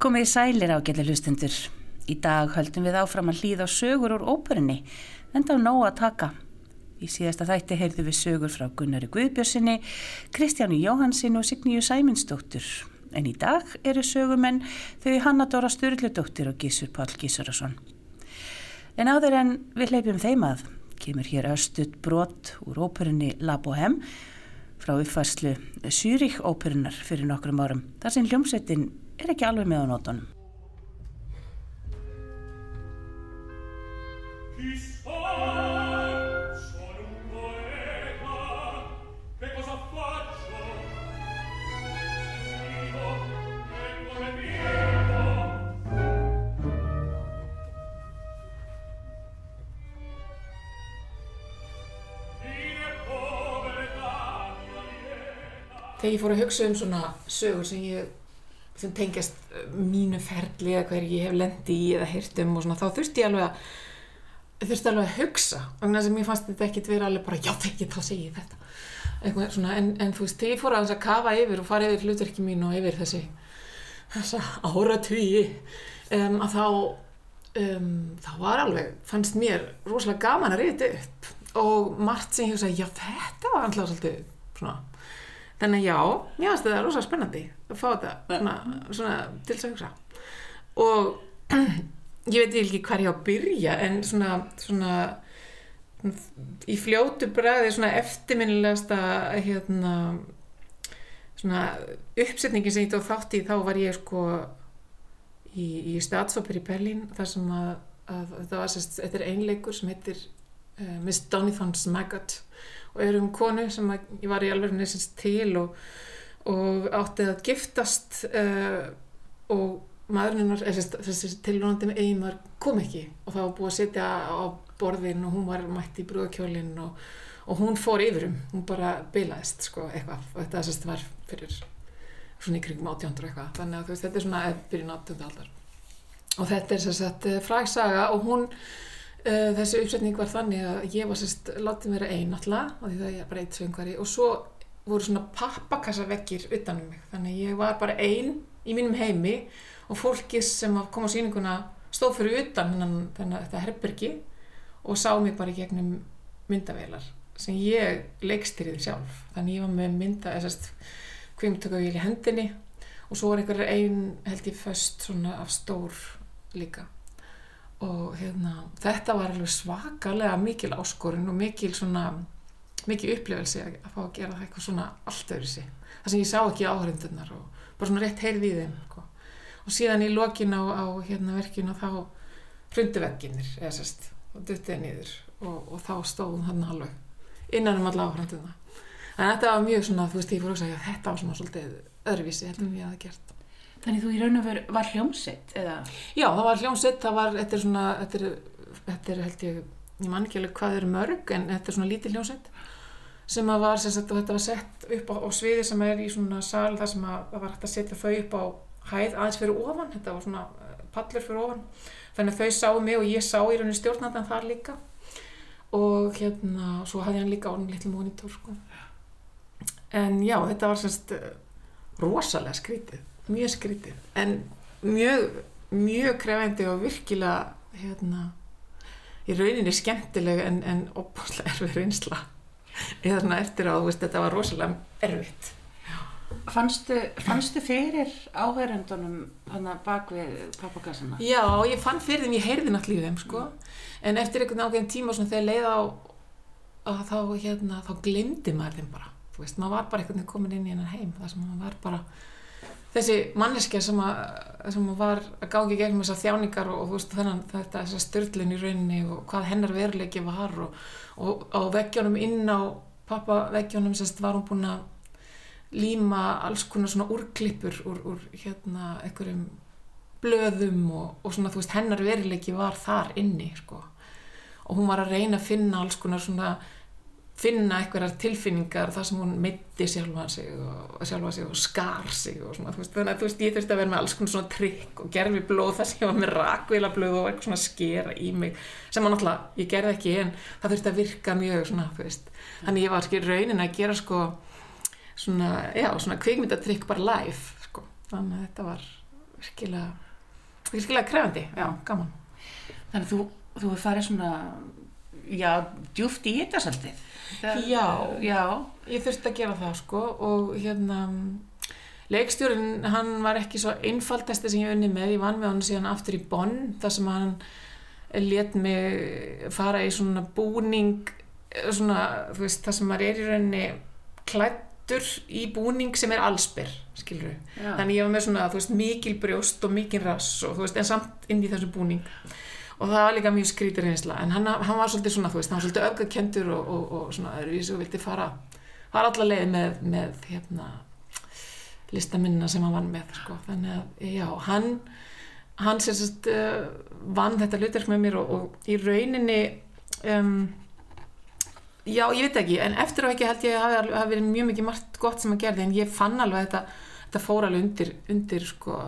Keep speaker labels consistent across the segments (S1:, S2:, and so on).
S1: Komið í sælir ágætli hlustundur. Í dag höldum við áfram að hlýða sögur úr óperunni, en þá nóg að taka. Í síðasta þætti heyrðu við sögur frá Gunnari Guðbjörnsinni, Kristjánu Jóhansin og Signíu Sæminsdóttur. En í dag eru sögumenn þau Hanna Dóra Sturldudóttir og Gísur Pál Gísurarsson. En áður en við hleypjum þeim að, kemur hér östut brot úr óperunni La Bohème frá uppfærslu Sýrík óperunar fyrir nokkrum árum. Þar sem hljómsveitin er ekki alveg með á nótunum.
S2: Þegar ég fór að hugsa um svona sögur sem ég sem tengjast uh, mínu ferli eða hver ég hef lendi í eða heyrt um og svona, þá þurfti ég alveg að þurfti alveg að hugsa þannig að mér fannst þetta ekkit verið alveg bara já þegar þá segi ég þetta. Eitthvað, svona, en, en þú veist, þegar ég fór að, að kafa yfir og fara yfir hlutverki mín og yfir þessi þessa áratvíi um, að þá um, þá var alveg, fannst mér rosalega gaman að reyta upp og margt sem ég hugsa, já þetta var alltaf svolítið svona þannig já, mér finnst þetta rosalega spennandi að fá þetta svona, svona til þess að hugsa. Og ég veit ekki hvað ég á að byrja en svona, svona í fljótu bræði svona eftirminnilegasta hérna svona uppsetningin sem ég tóð þátt í þá var ég sko í, í statsóper í Berlín þar sem að, að þetta var sérst, þetta er einleikur sem heitir uh, Miss Donithon's Maggot er um konu sem ég var í alveg nesins til og, og átti að giftast uh, og maðurinnar, þessi tilvonandi með eiginmaður kom ekki. Og það var búið að setja á borðin og hún var mætt í brúðakjólinn og, og hún fór yfirum, hún bara bilaðist sko eitthvað. Og þetta sérst var fyrir svona í kringum átjándur eitthvað. Þannig að veist, þetta er svona byrjun átjöndu aldar. Og þetta er sérst fræksaga og hún þessi uppsetning var þannig að ég var sérst látið mér einn alltaf því það er bara eitt söngari og svo voru svona pappakassaveggir utanum mig. Þannig að ég var bara einn í mínum heimi og fólkið sem kom á síninguna stóð fyrir utan þennan þetta herbergi og sá mig bara gegnum myndavelar sem ég leikstyrði sjálf. Þannig ég var með mynda kvimtökuvíl í hendinni og svo var einhver einn held ég föst svona af stór líka og hérna þetta var alveg svakalega mikil áskorun og mikil svona mikil upplifelse að fá að gera það eitthvað svona allt öðru sig það sem ég sá ekki áhörðundunar og bara svona rétt heyrði í þeim sko. og síðan í lokin á, á hérna verkinu þá hrundi vegginir eða sérst og duttið niður og, og þá stóðum hann alveg innan um alla áhranduna en þetta var mjög svona, þú veist, ég fór að segja þetta var svona svolítið öðruvísi heldur en ég hafa gert
S1: Þannig þú í raun og veru var hljómsitt, eða?
S2: Já, það var hljómsitt, það var, þetta er svona þetta er, þetta er held ég ég man ekki alveg hvað er mörg, en þetta er svona lítið hljómsitt sem að var, sem sagt, þetta var sett upp á, á sviði sem er í svona sal þar sem að það var hægt að setja þau upp á hæð aðeins fyrir ofan, þetta var svona eh, pallur fyrir ofan þannig að þau sáu mig og ég sá í rauninu stjórnandan þar líka og hérna svo hafði hann líka orðin litlu monitor sko. en já þetta var semst rosalega skrítið mjög skrítið en mjög mjög krefendi og virkilega hérna í rauninni skemmtileg en, en opbúrslega erfið reynsla eða eftir að veist, þetta var rosalega erfitt
S1: Fannstu, fannstu fyrir að bak við pappakassana?
S2: Já, ég fann fyrir þeim, ég heyrði náttúrulega í þeim sko, mm. en eftir einhvern ákveðin tíma þegar leið á þá, hérna, þá glimdi maður þeim bara veist, maður var bara einhvern veginn komin inn í hennar heim þar sem maður var bara þessi manneskja sem, að, sem var að gági gegnum þessar þjáningar og, og veist, þennan, þetta, störtlun í rauninni og hvað hennar veruleiki var og, og á veggjónum inn á pappaveggjónum var hún búin að líma alls konar svona úrklippur úr, úr hérna einhverjum blöðum og, og svona þú veist hennar verileiki var þar inni sko. Og hún var að reyna að finna alls konar svona finna einhverjar tilfinningar þar sem hún mitti sjálfa sig og, sjálfa sig og skar sig og svona veist, þannig að veist ég þurfti að vera með alls konar svona trikk og gerfi blóð þar sem ég var með rakvila blóð og eitthvað svona skera í mig sem að náttúrulega ég gerði ekki en það þurfti að virka mjög svona þannig ég var skil raunin að gera sko svona, já, svona kvikmyndatrykk bara live, sko, þannig að þetta var virkilega, virkilega krefandi, já, gaman.
S1: Þannig að þú, þú farið svona, já, djúft í þetta svolítið. Það-
S2: Já.
S1: Já,
S2: Ég þurfti að gera það sko og hérna leikstjórin hann var ekki svo einfaldasti sem ég unni með, ég vann með hann síðan aftur í Bonn þar sem hann let mig fara í svona búning svona, þú veist, það sem maður er í rauninni klættur í búning sem er
S1: já.
S2: þannig ég var með svona, veist, mikil brjóst og mikil rass og veist, en samt inn í þessu búning og það var líka mjög skrítir einsla en hann, hann var svolítið svona, þú veist, hann var svolítið öfgakendur og, og, og svona öðruvísu og vildi fara fara alla leið með, með hérna listamennina sem hann vann með sko. þannig að, já, hann hann sagt uh, vann þetta hlutverk með mér og, og í rauninni um, já, ég veit ekki en eftir á ekki held ég að alveg- hafi verið mjög mikið margt gott sem að gerði en ég fann alveg þetta, þetta fór alveg undir, undir sko,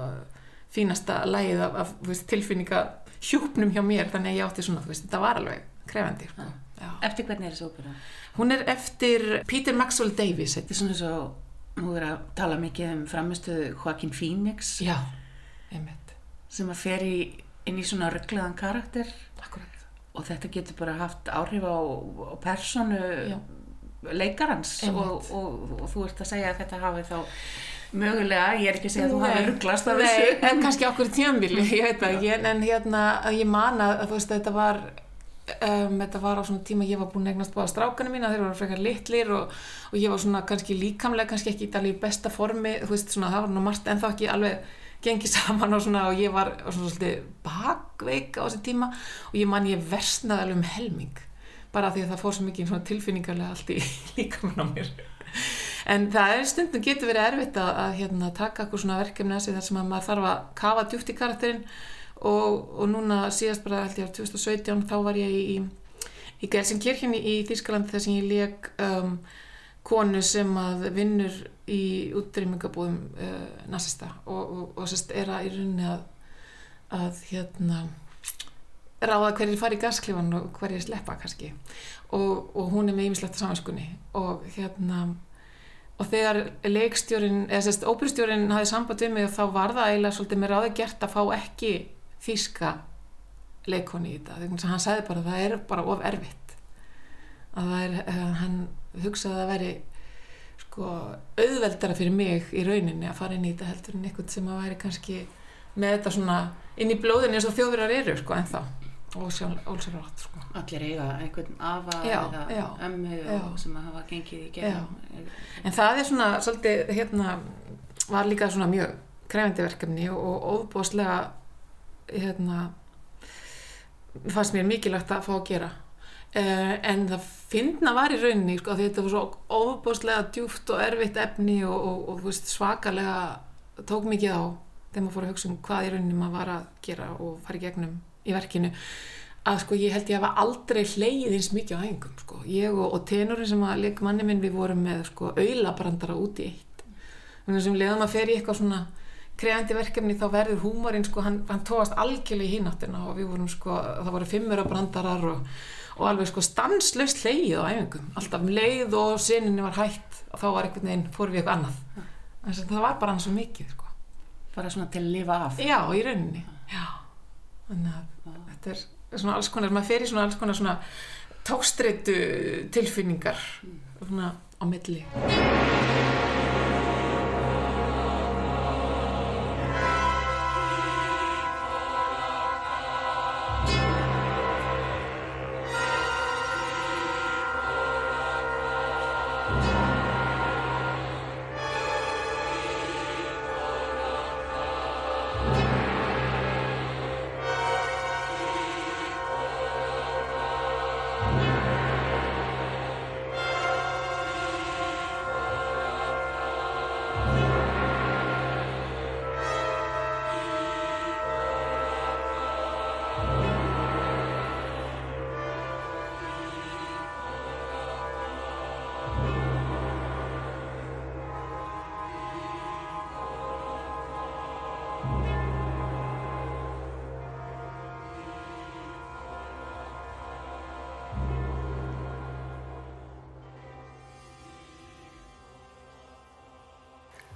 S2: fínasta lægið af, af veist, tilfinninga hjúpnum hjá mér þannig að ég átti svona, þú veist, þetta var alveg krefandi sko.
S1: Eftir hvernig er þessi ópera?
S2: hún er eftir Peter Maxwell Davies.
S1: Þetta er svona svo, nú er að tala mikið um framistuðu Joaquin Phoenix.
S2: Já, einmitt.
S1: Sem að fer í, inn í svona ruggleðan karakter.
S2: Akkurat.
S1: Og þetta getur bara haft áhrif á, á personu
S2: Já.
S1: leikarans. Og, og, og, þú ert að segja að þetta hafi þá mögulega, ég er ekki að segja að þú hafi
S2: Nei,
S1: rugglast af
S2: Nei,
S1: þessu
S2: en kannski okkur tímabili, ég veit það ekki, en, en hérna, að ég man að, að þú veist, þetta var, um, þetta var á svona tíma ég var búin að eignast báða strákana mína, þeir voru frekar litlir og, og ég var svona kannski líkamlega, kannski ekki í í besta formi, þú veist, svona það var nú margt ennþá ekki alveg gengið saman og svona og ég var svona svolítið bakveik á þessi tíma og ég man ég versnaði alveg um helming bara því að það fór svo mikið tilfinningarlega allt í líkamann á mér en það er stundum getur verið erfitt að, að hérna, taka eitthvað svona verkefni að sig þar sem að maður þarf að kafa djúpt í karakterinn. Og, og núna síðast bara held ég að 2017 þá var ég í, í Gelsenkirkjunni í Þýskalandi þar sem ég leik um, konu sem að vinnur í útrymmingabúðum uh, nazista og, og, og sérst er að í rauninni að, að hérna ráða hverjir fari í gasklifan og hverjir sleppa kannski. Og, og hún er með ýmislegt samanskunni og hérna og þegar leikstjórin eða sérst óperustjórin hafði samband við mig og þá var það eiginlega svolítið með ráði gert að fá ekki þýska leikoni í þetta. Þegar hann sagði bara að það er bara of erfitt. Að það er, hann hugsaði að það væri sko auðveldara fyrir mig í rauninni að fara inn í þetta heldur en einhvern sem að væri kannski með þetta svona inn í blóðinni eins og þjóðverjar eru sko ennþá. og ólsverðarátt sko
S1: allir eiga einhvern afa
S2: Já,
S1: eða
S2: já,
S1: ömmu
S2: já.
S1: sem að hafa gengið í gegnum
S2: En það er svona, svolítið, hérna, var líka svona mjög krefandi verkefni og, óbúslega, hérna, fannst mér mikilvægt að fá að gera. Uh, en það finna var í rauninni, sko, þetta var svo óbúslega djúft og erfitt efni og, og, og veist, svakalega tók mikið á þegar maður fór að hugsa um hvað í rauninni maður var að gera og fara í gegnum í verkinu að sko ég held ég að hafa aldrei hleyið eins mikið á æfingum sko. ég og, og tenorinn sem að leik manni minn við vorum með sko auðlabrandara út í eitt. Þannig sem leiðum að fer í eitthvað svona kreandi verkefni þá verður húmorinn sko hann, hann tóast algjörlega í hináttina og við vorum sko, það voru fimmura brandarar og, og alveg sko stanslöst hleyið á æfingum, alltaf um leið og sininni var hætt og þá var einhvern veginn fórum við eitthvað annað. Þannig að það var bara hann svo mikið sko.
S1: bara svona til að lifa af.
S2: Já, í rauninni. Já, þannig að þetta er svona alls konar, maður fer í svona alls konar svona tókstreitu tilfinningar svona á milli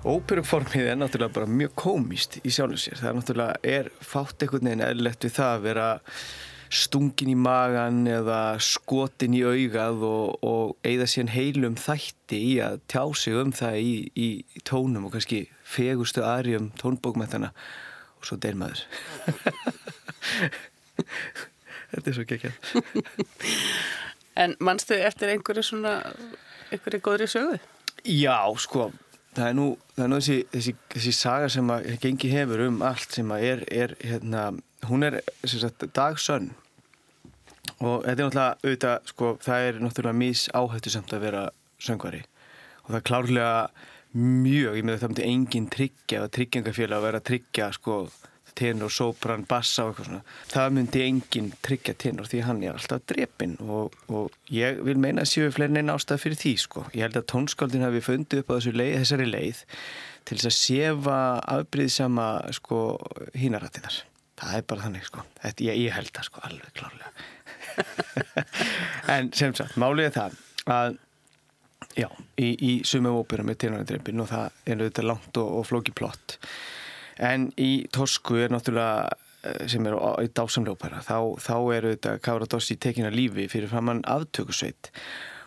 S3: Óperuformið er náttúrulega bara mjög komist í sjálfu sér. Það er náttúrulega, er fátt einhvern veginn eðlilegt við það að vera stungin í magan eða skotin í augað og, og eigða síðan heilum þætti í að tjá sig um það í, í, í tónum og kannski fegustu aðrjum tónbókmættana og svo deyr maður. Þetta er svo geggjað.
S1: En mannstu eftir einhverju svona, einhverju góðri sögu?
S3: Já, sko, það er nú, það er nú þessi, þessi, þessi saga sem að gengi hefur um allt sem að er, er hérna, hún er dagsönn. Og þetta er náttúrulega auðvitað, sko, það er náttúrulega mís áhættu samt að vera söngvari. Og það er klárlega mjög, ég með þetta myndi engin tryggja eða tryggjangafélag að vera að tryggja sko tenor, sopran, bassa og eitthvað svona. Það myndi engin tryggja tenor því hann er alltaf drepin og, og ég vil meina að séu fleirin einn ástæð fyrir því sko, ég held að tónskáldin hafi fundið upp á leið, þessari leið til þess að sefa afbríðsama sko hínarættinar það er bara þannig sko, Þetta, ég, ég held það sko alveg klárlega. En sem sagt, málið er það að já, í, í sumum ópera með tenarindreipin og það er auðvitað langt og, og flóki plott en í Tosku er náttúrulega eh, sem er í dásamljópera þá, þá er auðvitað Kára Dossi tekina lífi fyrir framann aftökusveit.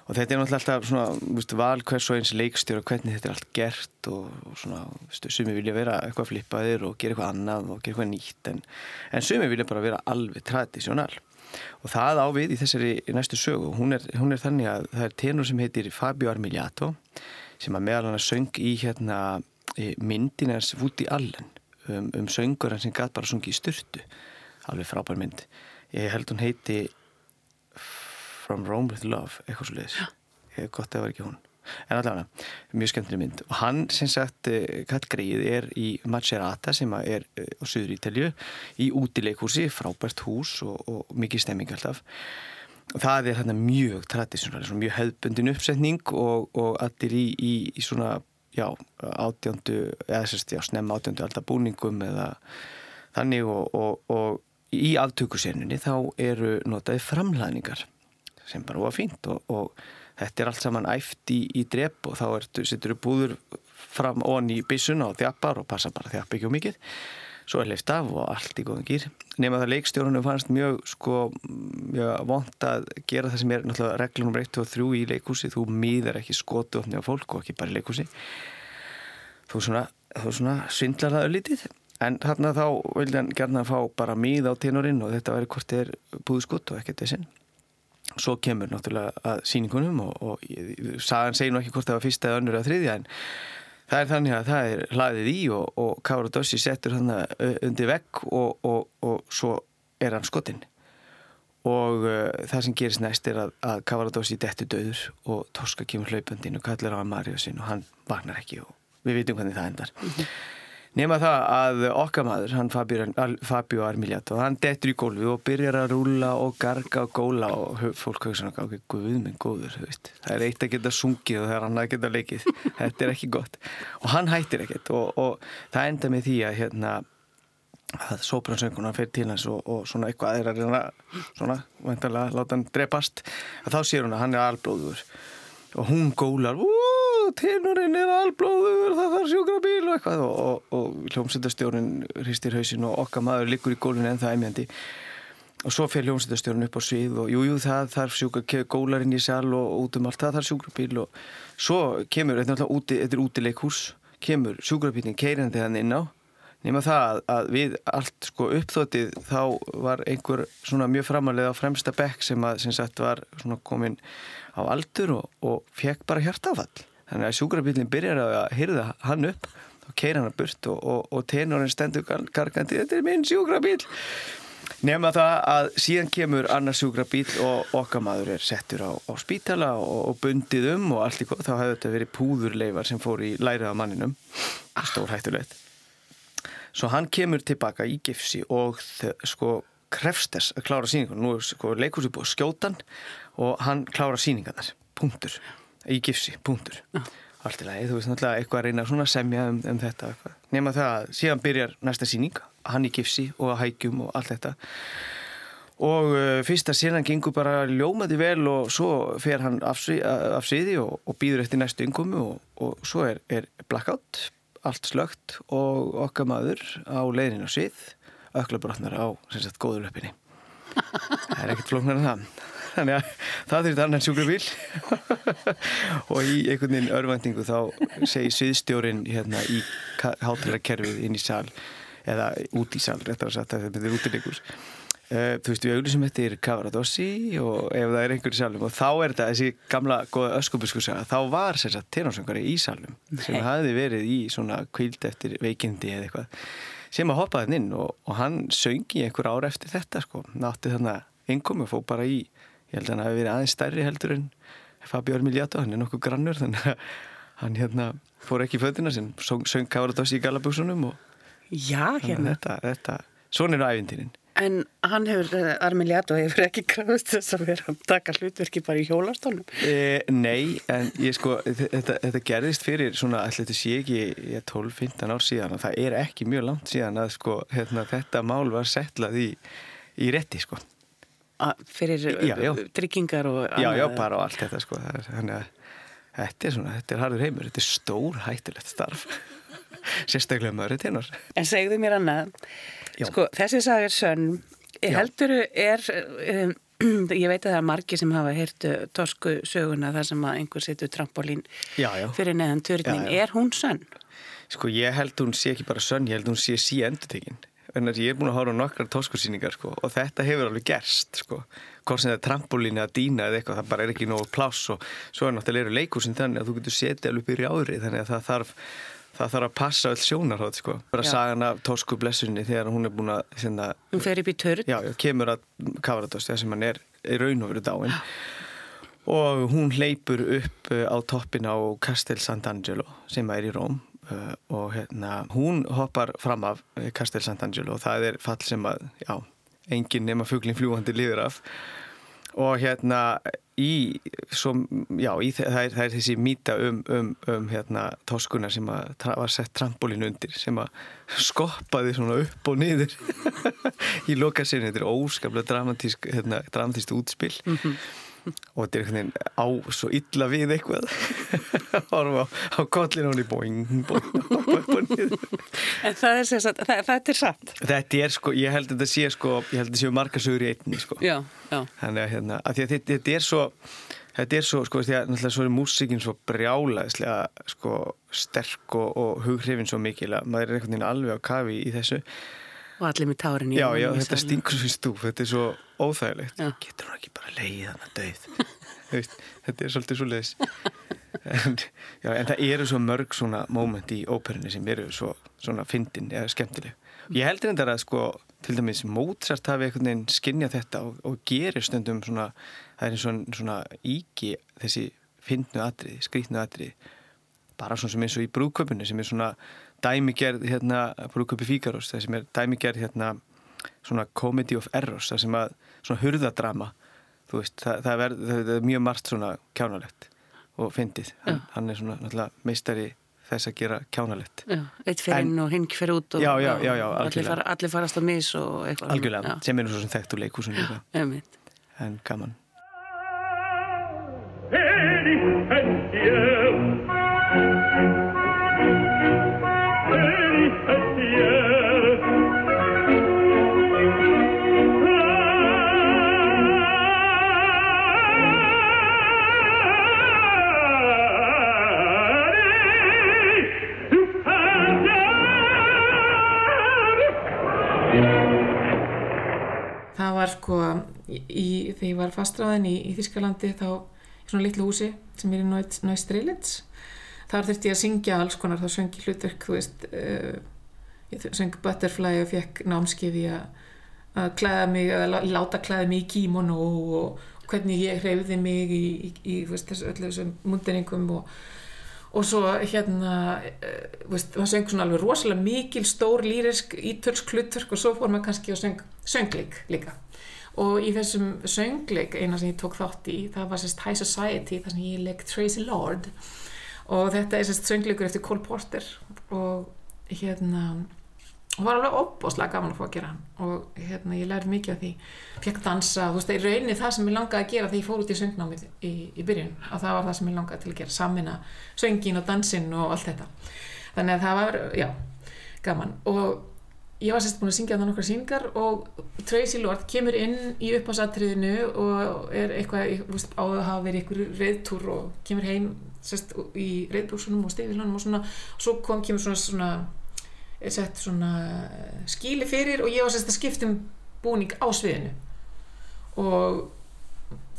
S3: Og þetta er náttúrulega alltaf svona víst, val hvers og eins leikstjóra hvernig þetta er allt gert og, og svona stu, sumi vilja vera eitthvað flippaðir og gera eitthvað annað og gera eitthvað nýtt en, en sumi vilja bara vera alveg tradisjónal. Og það ávið í þessari næstu sögu. Hún er, hún er þannig að það er tenur sem heitir Fabio Armiliato sem að meðal hann að söng í hérna myndinars Woody Allen um, um söngur hann sem gæt bara sungi í styrtu alveg frábær mynd. Ég held hún heiti From Rome with Love eitthvað svo leiðis, gott að það var ekki hún. En allavega, mjög skemmtileg mynd. Og hann sem sagt, eh, Katgreið er í Macerata sem er eh, á Suður Ítalju, í útileikhúsi frábært hús og, og mikið stemming alltaf. Og það er hérna mjög tradísjónal, mjög hefðbundin uppsetning og, og allir í, í, í svona, já, átjöndu eða sérst, já, snemma átjöndu alltaf búningum eða þannig og, og í aftökusenninni þá eru notaði framlæningar sem bara var fínt og þetta er allt saman æft í, í drep og þá setur þú búður fram onni í bissuna og þjappar og passa bara þjapp ekki um mikið svo er leift af og allt í góðan gýr nema það leikstjórnum fannst mjög sko, mjög vond að gera það sem er náttúrulega reglunum 1 og 3 í leikúsi þú mýðar ekki skotu ofni á fólk og ekki bara í leikúsi þú svona, svona svindlar það öllítið en þarna þá vildi hann gerna að fá bara mýð á tenorinn og þetta væri hvort er búðskott og ekkert þessin svo kemur náttúrulega að síningunum og, og sagan segir nú ekki hvort það var fyrsta eða önnur eða þriðja en það er þannig að það er hlaðið í og, og Kára Dossi settur hann undir vegg og, og svo er hann skotinn og uh, það sem gerist næst er að, að Kára Dossi dettur döður og Torska kemur hlaupandinn og kallar á hann Marjósinn og hann vaknar ekki og við vitum hvernig það endar -hmm. Nefna það að okkar maður, hann Fabio Armiliato, hann dettur í gólfi og byrjar að rúla og garga og góla og fólk höfður svona, ok, guð minn góður, þú veist. Það er eitt að geta sungið og það er hann að geta leikið. Þetta er ekki gott. Og hann hættir ekkert og, og það enda með því að hérna að sóbransöngunar fyrir til hans og, og svona eitthvað er að reyna svona, vantarlega, láta hann drepast að þá sér hún að hann er alblóður og hún gólar, úúú tenorinn er alblóður, það þarf sjúkrabíl og eitthvað. Og, og, og hljómsendastjórun hristir hausin og okkar maður liggur í gólunni en það æmjandi. Og svo fer hljómsendastjórun upp á svið og jújú jú, það þarf sjúkrabíl, gólarinn í sal og út um allt það þarf sjúkrabíl og svo kemur, þetta er úti, þetta er útileikhús kemur sjúkrabílinn keirandi þann inn á. Nema það að við allt sko uppþóttið þá var einhver svona mjög framalega á fremsta bekk sem að sem sagt var svona komin á aldur og, og fekk bara hjartafall þannig að sjúkrabílinn byrjar að hyrða hann upp og keira hann að burt og, og, og tenorinn stendur gargandi þetta er minn sjúkrabíl nema það að síðan kemur annar sjúkrabíl og okkar maður er settur á, á spítala og, og bundið um og allt í góð þá hefur þetta verið púðurleifar sem fór í lærið á manninum. Stór hættulegt. Svo hann kemur tilbaka í gifsi og sko krefst þess að klára síningun nú er sko leikúsi búið skjótan og hann klára síningarnar, punktur í gifsi, punktur. Ja. allt í lagi, þú veist náttúrulega eitthvað að reyna svona að semja um, um þetta nema það að síðan byrjar næsta síning hann í gifsi og að hægjum og allt þetta. Og uh, fyrsta síðan gengur bara ljómaði vel og svo fer hann af, síði og, og býður eftir næstu yngumu og, og svo er, er blackout allt slögt og okkar maður á leiðinu á svið öklabrotnar á sem sagt góðurlöpinni það er ekkert flóknar en það þannig að það þurfti annan sjúkrabíl. Og í einhvern veginn örvæntingu þá segi sviðstjórin hérna í hátalarkerfið inn í sal eða út í sal, réttar að setja þetta er útilegus Uh, þú veist, við auðvitað sem þetta er Cavaradossi og ef það er einhverju salum og þá er þetta þessi gamla góða öskubuskusaga þá var sérsagt tenórsöngari í salum sem hafði verið í svona kvild eftir veikindi eða eitthvað sem að hoppaði inn og, og hann söngi einhver ára eftir þetta sko. Nátti þannig að einkomi og fóð bara í ég held að hann hafi verið aðeins stærri heldur en Fabi Ormiljato, hann er nokkuð grannur þannig að hann hérna fór ekki í fötina sem söng Cavaradossi í galabúsunum og
S1: Já, hérna.
S3: þetta, þetta, svona eru ævindinin
S1: En hann hefur, eh, Armiliato hefur ekki krafist þess að vera að taka hlutverki bara í hjólastólum?
S3: E, nei, en ég sko, þetta, þetta gerðist fyrir svona, ætla þetta sé ekki 12-15 ár síðan og það er ekki mjög langt síðan að sko, hérna, þetta mál var settlað í, í rétti sko.
S1: Fyrir já, já. tryggingar og
S3: annað? Já, já, bara á allt þetta sko. Þannig að þetta er svona, þetta er harður heimur, þetta er stór hættilegt starf. Sérstaklega maður er tenor.
S1: En segðu mér annað, sko, þessi sag er sönn, heldur er, um, ég veit að það er margi sem hafa heyrtu torsku söguna þar sem að einhver setur trampolín
S3: já,
S1: fyrir neðan törnin, er hún sönn?
S3: Sko, ég held hún sé ekki bara sönn, ég held hún sé sí endutekinn. Að ég er búin að hóra nokkrar tóskursýningar sko, og þetta hefur alveg gerst sko. hvort sem það er trampolín eða dýna eða eitthvað, það bara er ekki nógu pláss og svo er náttúrulega leikursin þannig að þú getur setið alveg í rjáðri þannig að það þarf það þarf að passa öll sjónarhótt sko. bara já. sagan af Tosku blessunni þegar hún er búin að sinna,
S1: hún fer upp í törn
S3: já, já, kemur að þess að hann er raun og veru dáin og hún hleypur upp uh, á toppin á Castel Sant'Angelo sem er í Róm og hérna hún hoppar fram af uh, Castel Sant'Angelo. Og það er fall sem að já, enginn nema fugglin fljúandi liður af. Og hérna í, svo, já, í það, er, það er þessi mýta um, um, um hérna, tóskuna sem var sett trampolín undir sem að skoppaði svona upp og niður. Í lokasinu, þetta er óskaplega dramatísk hérna, dramatíst útspill mm -hmm og þetta er einhvern veginn á svo illa við eitthvað. Horfa á, á kollin hún í bóing
S1: en það er sérsagt það, það er satt.
S3: Þetta er sko, ég held að þetta sé sko ég held að þetta séu markasögur í einni sko.
S1: Já, já.
S3: þannig að hérna, að þetta, þetta er svo þetta er svo, sko, því að náttúrulega svo er músikinn svo brjálaðislega sko sterk og, og hughrifin svo mikil að maður er einhvern veginn alveg á kafi í þessu
S1: og allir með tárin í
S3: já, já, þetta stingur svo í stúf þetta er svo óþægilegt. Já. getur hún ekki bara leið þannig að döið þetta er svolítið svo leiðis en, já, en það eru svo mörg svona móment í óperunni sem eru svo, svona fyndin eða skemmtileg. Ég heldur þetta að sko til dæmis Mozart hafi einhvern veginn skinnjað þetta og, og gerir stundum svona það er svona, svona íki þessi fyndnu atrið, skrítnu atrið bara svona sem eins og í brúköpunni sem er svona dæmigerð hérna brúköpi Fíkarós það sem er dæmigerð hérna svona comedy of errors það sem að svona hurðadrama veist það, það, er, það er mjög margt svona kjánalegt og fyndið. Hann, hann er svona náttúrulega meistari þess að gera kjánalegt.
S1: Eitt fyrir inn og hinn fyrir út og,
S3: já, já, já,
S1: allir, fara, allir farast á mis og eitthvað.
S3: Algjörlega, sem er sem þekkt úr leikúsun líka en gaman
S2: var sko í, þegar ég var fastræðin í, í Þískalandi þá í svona litlu húsi sem er í Náist Streilins þar þurfti ég að syngja alls konar þá söngi hlutverk þú veist uh, ég söngi Butterfly og fekk námskiði að klæða mig að láta klæða mig í kímon og, og hvernig ég hreyfði mig í, í, í þessu, öllu þessum mundiringum og, og svo hérna uh, veist, það söng svona alveg rosalega mikil stór lýrisk ítölsk hlutverk og svo fór maður kannski að söng söngleik líka og í þessum söngleik eina sem ég tók þátt í það var sérst High Society þar sem ég legg Tracy Lord. Og þetta er sérst söngleikur eftir Cole Porter. Og hérna og var alveg opbóslega gaman að fá að gera og hérna ég lærði mikið af því. Fekk dansa, þú veist, í rauninni það sem ég langaði að gera þegar ég fór út í söngnámið í, í byrjun og það var það sem ég langaði til að gera. Samina söngin og dansin og allt þetta. Þannig að það var, já, gaman. Og ég var sérst búin að syngja þannig nokkra syngar og Tracy Lord kemur inn í upphásatriðinu og er eitthvað, veist, á að hafa verið ykkur reyðtúr og kemur heim sérst í reyðbúrsunum og stefilunum og svona, og svo kom, kemur svona, svona sett svona skíli fyrir og ég var sérst að skiptum búning á sviðinu. Og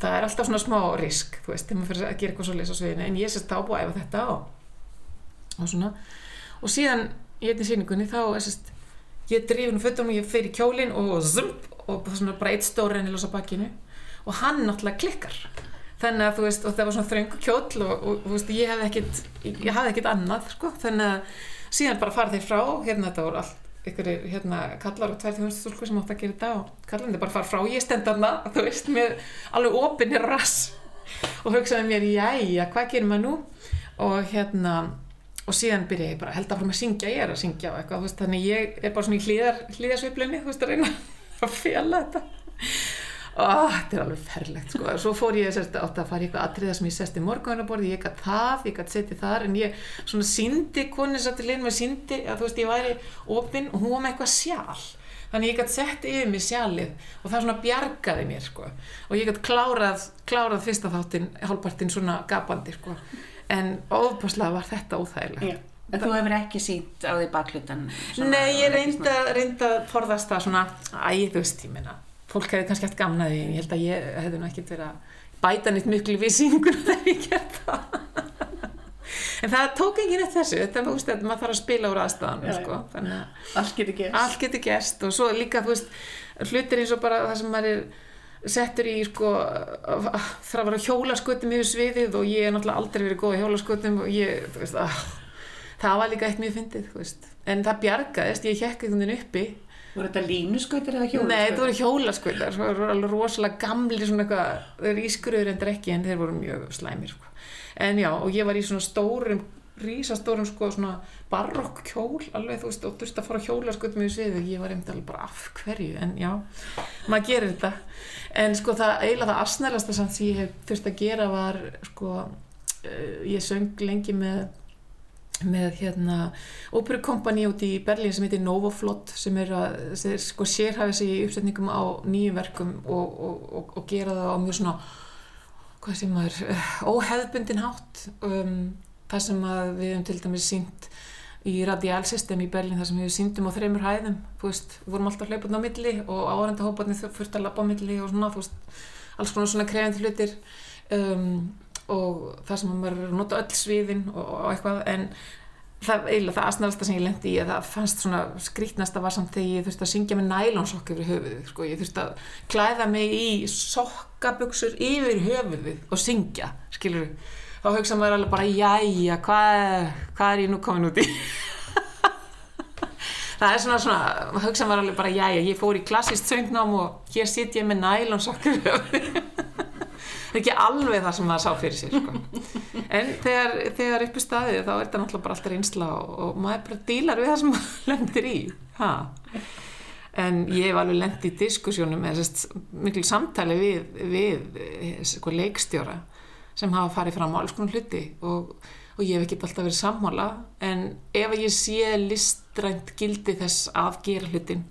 S2: það er alltaf svona smá risk þú veist, þegar maður fyrir að gera eitthvað svo lesa á sviðinu. En ég sérst þá búið að æfa þetta og, og svona. Og síðan í einni síningunni þá er sérst ég drifin um föttunum og ég fer í kjólinn og zump og svona bara eitt stóri enn í losa bakkinu og hann náttúrulega klikkar. Þannig að þú veist og það var svona þröngu kjól og, og veist ég hef ekkit hafði ekkit annað sko. Þannig að síðan bara fara þeir frá. Hérna þetta voru allt ykkur hérna kallar og tvær þjóðnstúlku sem átt að gera þetta og kallandi bara fara frá. Ég stend aðna þú veist með alveg opinni rass og hugsaði mér jæja hvað gerir maður nú? Og hérna og síðan byrja ég bara held að fara með að syngja ég er að syngja á eitthvað, veist, þannig ég er bara svona í hlýðar, hlýðarsveiflinni, þú veist, að reyna að fjalla þetta. Og þetta er alveg ferlegt, sko, svo fór ég sérst, átt að fara í eitthvað atriða sem ég sest í morgunarborði ég gætt það, ég gætt setið þar en ég svona síndi, konin satt í linn með síndi að þú veist, ég væri opinn og hún var með eitthvað sjál þannig ég gætt sett yfir mig sjálið og það svona bjargaði mér, sko. Og ég gætt klárað, klárað fyrsta þáttinn, hálfpartinn svona gapandi, sko en óbúslega var þetta óþægilegt.
S1: Já. En þú hefur ekki sínt á því baklutan?
S2: Nei, ég reynda, reynda að forðast það svona, æ, þú veist, ég meina fólk hefði kannski hægt gamnaði ég held að ég hefði nú ekkert verið að bæta nýtt miklu við síningur þegar ég gert það. En það tók enginn eftir þessu. Þetta þú veist, maður þarf að spila úr aðstæðanum sko, að
S1: allt getur gerst.
S2: Allt getur gerst og svo líka, þú veist hlutir eins og bara það sem maður er settur í sko var að hjólaskutum yfir sviðið og ég er náttúrulega aldrei verið góð hjólaskutum og ég, þú veist, að, það var líka eitt mjög fyndið, þú veist en það bjargaðist, ég hekk einhvern veginn uppi
S1: voru þetta línuskutur eða hjólaskutur?
S2: Nei, þetta voru hjólaskutar, það voru alveg rosalega gamli svona eitthvað, þeir eru ískurður en drekki en þeir voru mjög slæmir sko. en já, og ég var í svona stórum rísastórum sko svona barokk kjól alveg þú veist og þurfti að fara hjólaskutum í sviðu, ég var einmitt alveg bara af hverju en já, maður gerir þetta en sko það eiginlega það asnælasta samt sem ég hef þurft að gera var sko uh, ég söng lengi með með hérna óperukompani út í Berlín sem heitir Novoflot sem er að sem er, sko sérhæfið sig í uppsetningum á nýjum verkum og, og, og, og gera það á mjög svona hvað sem er óheðbundin hátt. Um, það sem við hefum til dæmis sínt í radiálsystem í Berlín þar sem við síndum á þreymur hæðum veist, vorum alltaf hlaupað á milli og áhærendahóparnir þurfti að lappa á milli og svona, veist, alls konar svona krefandi hlutir um, og það sem maður nota öll sviðin og, og eitthvað, en það eiginlega það aðsnælsta sem ég lendi í að það fannst svona skrítnasta var samt þegar ég þurfti að syngja með nælonsokk yfir höfuðið, sko, ég þurfti að klæða mig í sokkaböksur yfir höfuðið og syngja, skilur við þá hugsa maður alveg bara jæja, hvað, hvað er ég nú komin út í? Það er svona svona hugsa maður alveg bara jæja, ég fór í klassist söngnám og hér sitt ég með nælonsokkur það er ekki alveg það sem maður sá fyrir sér sko. en þegar, þegar uppi staðið þá er þetta náttúrulega bara alltaf reynsla og, og maður bara dílar við það sem maður lendir í. Ha? En ég hef alveg lendt í diskussjónum eða miklu samtali við, við sko, leikstjóra sem hafa farið fram á alls konar hluti og, og ég hef ekki alltaf verið sammála en ef ég sé listrænt gildi þess að gera hlutin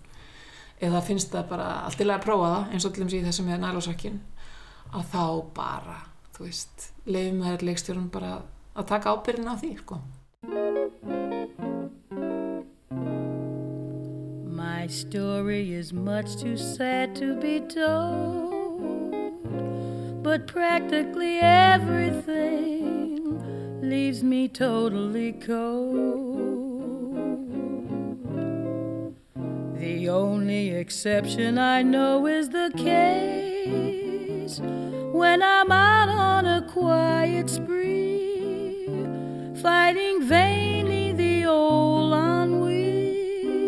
S2: eða finnst það bara allt í lagi að prófa það eins og allir síðan þessum með nælásakkin að þá bara, þú veist leiðum með leikstjórun bara að taka ábyrðin á því sko.
S4: My story is much too sad to be told but practically everything leaves me totally cold. The only exception I know is the case when I'm out on a quiet spree, fighting vainly the old ennui,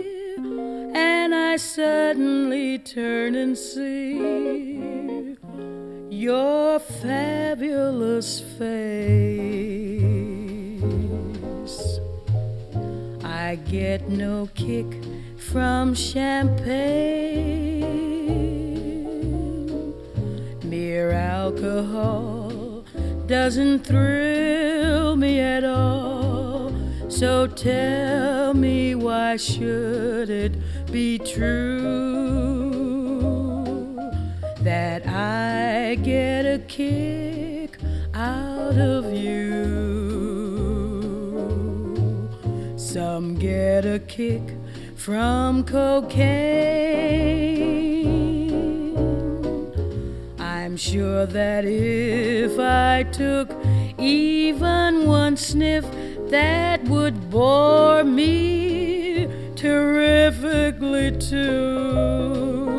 S4: and I suddenly turn and see your fabulous face. I get no kick from champagne. Mere alcohol doesn't thrill me at all. So tell me why should it be true that I get a kick out of you? Some get a kick from cocaine. I'm sure that if I took even one sniff, that would bore me terrifically too.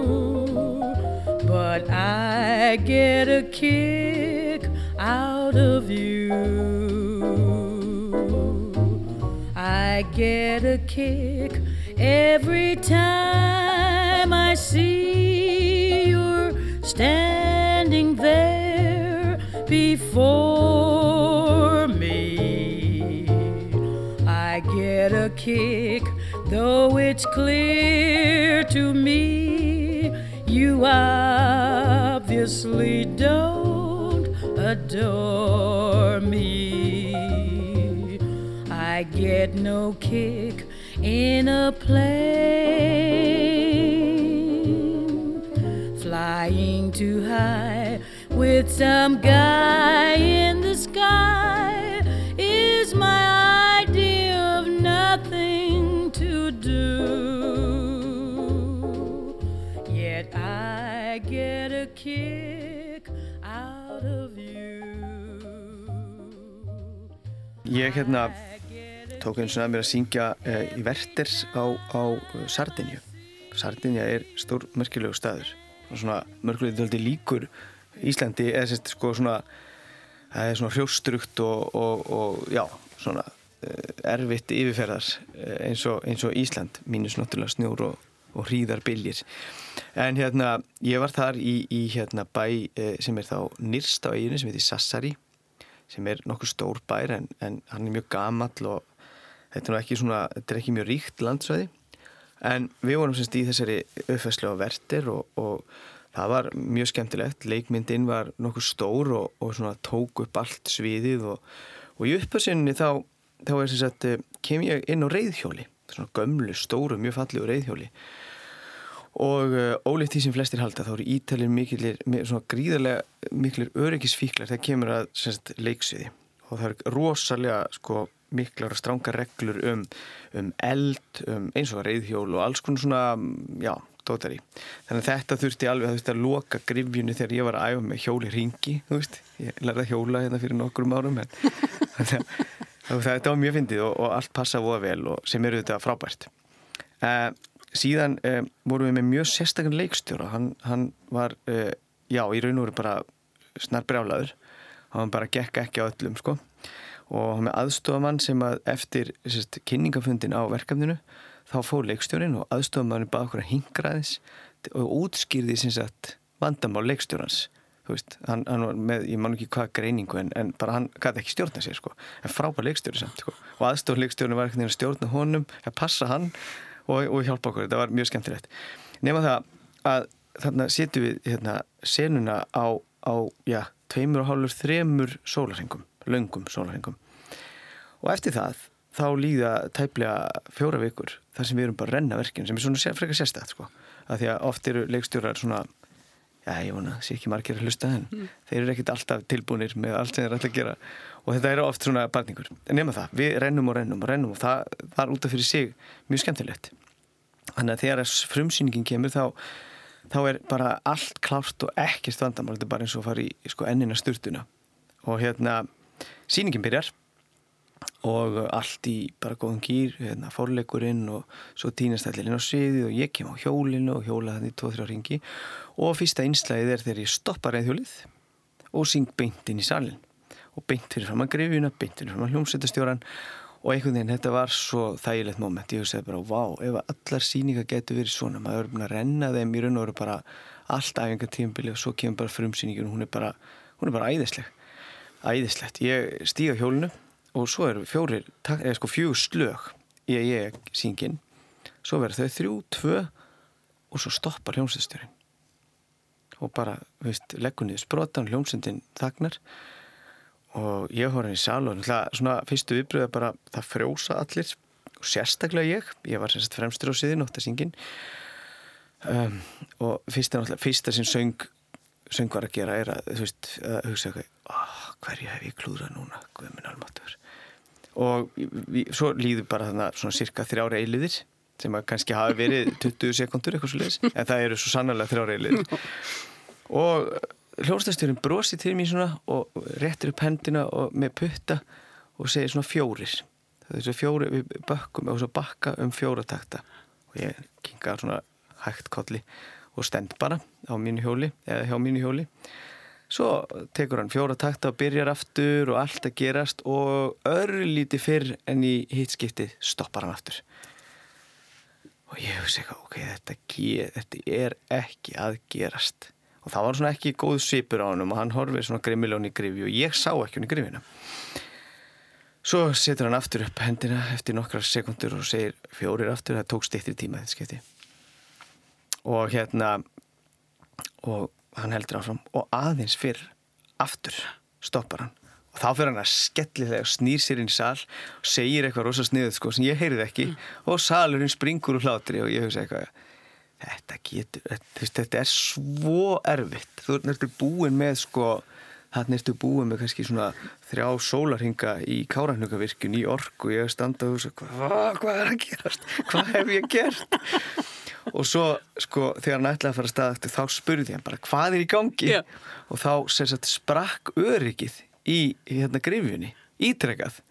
S4: But I get a kick out of you. I get a kick every time I see you're standing there before me. I get a kick, though it's clear to me you obviously don't adore me. I get no kick in a plane, flying too high with some guy in the
S3: Ég hérna tók eins og að mér að syngja uh, í Verters á, á Sardinju. Sardinja er stór merkilegu staður. Og svona mörgulega döldi líkur Íslandi eða sérst sko svona það er svona hrjóstrukt og, og, og já, svona uh, erfitt yfirferðar uh, eins, og, eins og Ísland, mínus náttúrulega snjór og, og hríðar byljir. En hérna, ég var þar í, í hérna bæ sem er þá nýrst á eiginu sem heitir Sassari sem er nokkuð stór bær en, en hann er mjög gamall og þetta er ekki svona, þetta er ekki mjög ríkt landsvæði. En við vorum semst í þessari uppfæslu á vertir og, og það var mjög skemmtilegt. Leikmyndin var nokkuð stór og, og tók upp allt sviðið og, og í uppfæslinni þá, þá sagt, kem ég inn á reyðhjóli svona gömlu, stóru, mjög fallegu reyðhjóli og uh, ólíkt því sem flestir halda þá eru ítalir miklir, svona gríðarlega miklir öryggisfíklar þegar kemur að semst, leiksviði og það eru rosalega sko, miklar og stránga reglur um, um eld, um eins og reyðhjól og alls konar svona, já, dótari. Þannig að þetta þurfti alveg að, þurfti að loka grifjunni þegar ég var að æfa með hjóli ringi, þú veist, ég lærði að hjóla hérna fyrir nokkrum árum en þetta var mjög fyndið og, og allt passa voða vel og sem eru þetta frábært. Uh, síðan uh, vorum við með mjög sérstaklega leikstjóra, hann, hann var, uh, já, í raun og veru bara snarbrjálaður, hann bara gekk ekki á öllum, sko. Og hann með aðstofamann sem að eftir sérst, kynningafundin á verkefninu þá fór leikstjórin og aðstofamann bað okkur að hingraðis og útskýrði sem sagt vandamál leikstjórans. Þú veist, hann, hann var með, ég man ekki hvað greiningu en, en bara hann gæti ekki stjórna sér sko. En frábær leikstjóri samt sko. Og aðstofleikstjórin var ekkert að stjórna honum að passa hann og, og hjálpa okkur. Þetta var mjög skemmtilegt. Nema það að þarna setjum við hérna, senuna á, á já, tveimur og hálfur, þremur sólarhengum löngum sólarhengum og eftir það þá líða tæplega fjóra vikur þar sem við erum bara að renna verkinn sem er svona frekar sérstætt sko. Að því að oft eru leikstjórar svona já ég vona, sé ekki margir að hlusta en mm. þeir eru ekkit alltaf tilbúinir með allt sem þeir ætla að gera. Og þetta eru oft svona barningur. En nema það, við rennum og rennum og rennum og það, það er út af fyrir sig mjög skemmtilegt. Þannig að þegar frumsýningin kemur þá þá er bara allt klárt og ekkert vandamál. Þetta er bara eins og að fara í sko, ennina sturtuna. Og hérna sýningin byrjar og allt í bara góðum gýr hérna, fórleikurinn og svo inn á sviði og ég kem á hjólinu og hjóla þannig 2-3 ringi og fyrsta einslæðið er þegar ég stoppa reyðhjólið og syng beint inn í salin og beint fyrir fram að grifjuna, beint fyrir fram að hljómsveitastjóran og einhvern veginn þetta var svo þægilegt moment, ég hugsaði bara vá, ef allar síninga getur verið svona maður er búin að renna þeim í raun og veru bara allt æfinga tímbili og svo kemur bara frumsýningin og hún er bara, hún er bara æðisleg. Æðislegt, ég stíga hjólinu og svo eru fjórir, eða sko fjögur slög að ég syngin svo verður þau þrjú, tvö og svo stoppar hljómsveitstjórin og bara, veist, leggur niður sprotan hljómsveitin þagnar og ég horfði í sal og svona fyrstu viðbröða bara það frjósa allir og sérstaklega ég, ég var semst fremstur á síðin ótt að syngin um, og fyrsta, fyrsta sem söng söng var að gera er að þú veist, að hugsa eitthvað oh, hverju hef ég klúðrað núna, guðminn almatur og við, svo líður bara þannig svona cirka þrjára eiliðir sem að kannski hafi verið 20 sekundur eitthvað svo leiðis, en það eru svo sannlega þrjára eiliðir og hljónstæðstjórin brosi til mér svona og réttir upp hendina með putta og segir svona fjórir. Það er svo fjóri við bakkum og svo bakka um fjóratakta og ég kinga svona hægt kolli og stend bara á mínu hjóli eða hjá mínu hjóli. Svo tekur hann fjóratakta og byrjar aftur og allt að gerast og örlíti fyrr en í hitskiptið stoppar hann aftur. Og ég hugsa eitthvað ok, þetta, þetta er ekki að gerast og það var svona ekki góð svipur á hann og hann horfið svona grimmilón í grifi og ég sá ekki hann í grifina svo setur hann aftur upp hendina eftir nokkrar sekundur og segir fjórir aftur, það tók stittir tíma þetta skipti. Og hérna og hann heldur áfram og aðeins fyrr aftur stoppar hann. Og þá fyrir hann að skelli þegar snýr sér inn í sal og segir eitthvað rosa sniðuð sko sem ég heyrið ekki. Mm. og salurinn springur úr hlátri og ég hugsa eitthvað þetta getur, þetta, þetta er svo erfitt, þú ertu búin með sko, þannig ertu búin með kannski svona þrjá sólarhinga í kárahnökavirkjun í ork og ég standa og hugsa, hvað, hvað er að gerast? Hvað hef ég gert? Og svo sko þegar hann ætlaði að fara að staða eftir þá spurði hann bara hvað er í gangi? Yeah. og þá sagt, sprakk öryggið í, í hérna grifjunni, ítrekkað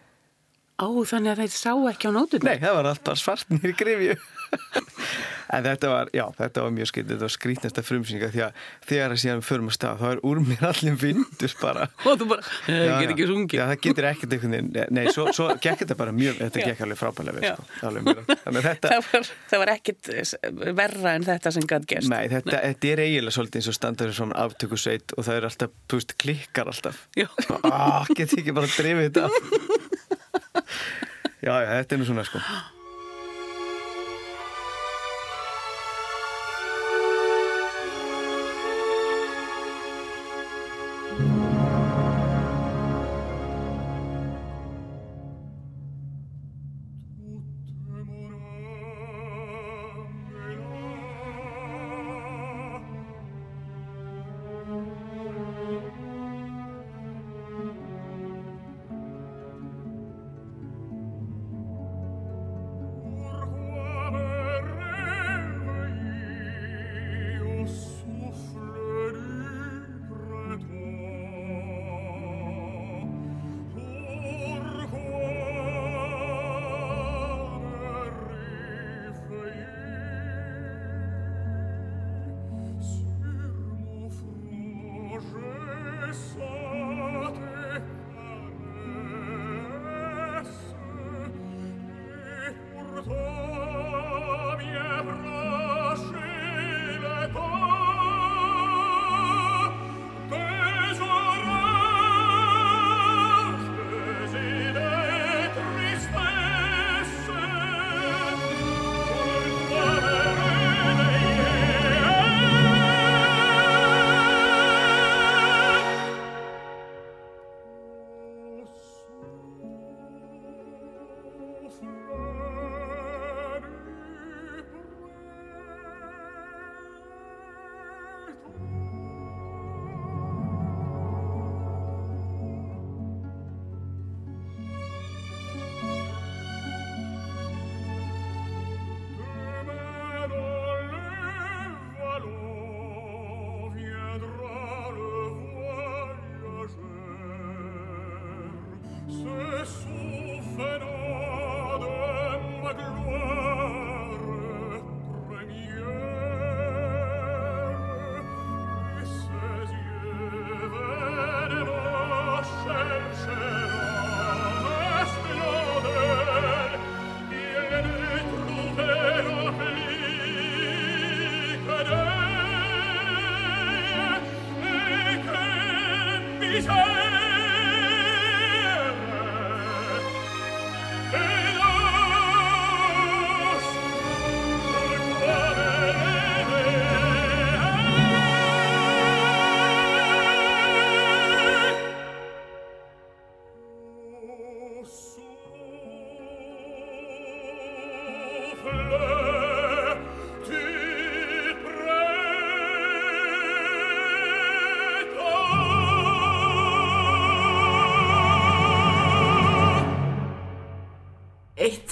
S1: Ó, þannig að þeir sá ekki á nótunni?
S3: Nei, það var alltaf svartnir í grifju en þetta var, já, þetta var mjög skrítið. Þetta var skrítnesta frumsýninga því að þegar að síðan förum að stað, þá er úr mér allir vindur bara.
S1: Og þú bara, það getur ekki sungið.
S3: Já, það getur ekkert einhvern veginn, nei, svo, svo gekk þetta bara mjög, þetta gekk alveg frábælega sko,
S1: þetta, það, var, það var ekkert verra en þetta sem gæti gerst.
S3: Nei, þetta, nei. þetta er eiginlega svolítið eins og standarður svona aftökusveit og það er alltaf, þú veist, klikkar alltaf. Ah, getur ekki bara að drifja þetta? Já, já, þetta er nú svona sko
S2: Jesus!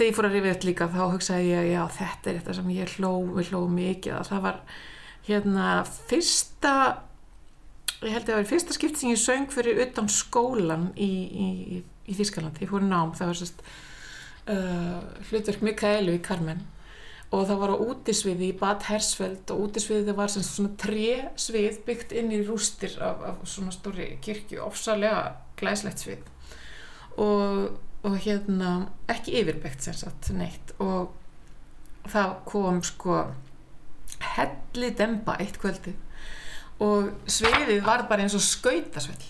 S2: Þegar ég fór að rifja upp líka þá hugsaði ég já þetta er þetta sem ég hló, við hló mikið að það var hérna fyrsta ég held að það var fyrsta skipt sem ég söng fyrir utan skólan í, í, í, í Þískaland ég fór nám, það var sérst uh, hlutverk Mikaelu í Carmen. Og það var á útisviði í Bad Hersfeld og útisviði var sem svona tre svið byggt inn í rústir af, af svona stóri kirkju ofsalega glæslegt svið. Og og hérna ekki yfirbyggt sem sagt neitt. Og það kom sko helli demba eitt kvöldi og sviðið var bara eins og skautasvell.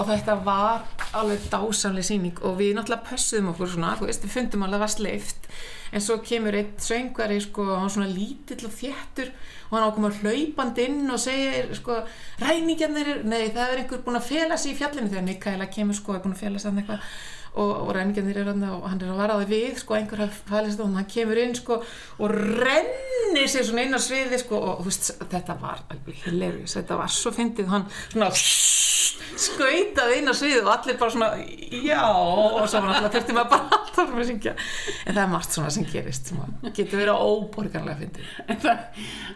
S2: Og þetta var alveg dásamlega síning og við náttúrulega pössuðum okkur svona, þú veist, við fundum alveg að það var sleift en svo kemur eitt söngari sko, hann svona lítill og þéttur og hann ákom að hlaupand inn og segja sko, ræningjarnir nei, það er einhver búin að fela sig í fjallinu þegar Mikaela kemur sko, er búin að fela sig eitthvað og, og ræningjarnir er hann og hann er að varaði við sko, einhver að fælist og hann kemur inn sko, og rennir sér svona inn á sviði sko, og veist, þetta var alveg hilarious, þetta var svo fyndið hann svona skautað inn á sviði og allir bara svona já og svo var alltaf þurfti maður bara alltaf að syngja. En það er margt svona sem gerist sem getur verið óborgarlega fyndið.
S1: En það,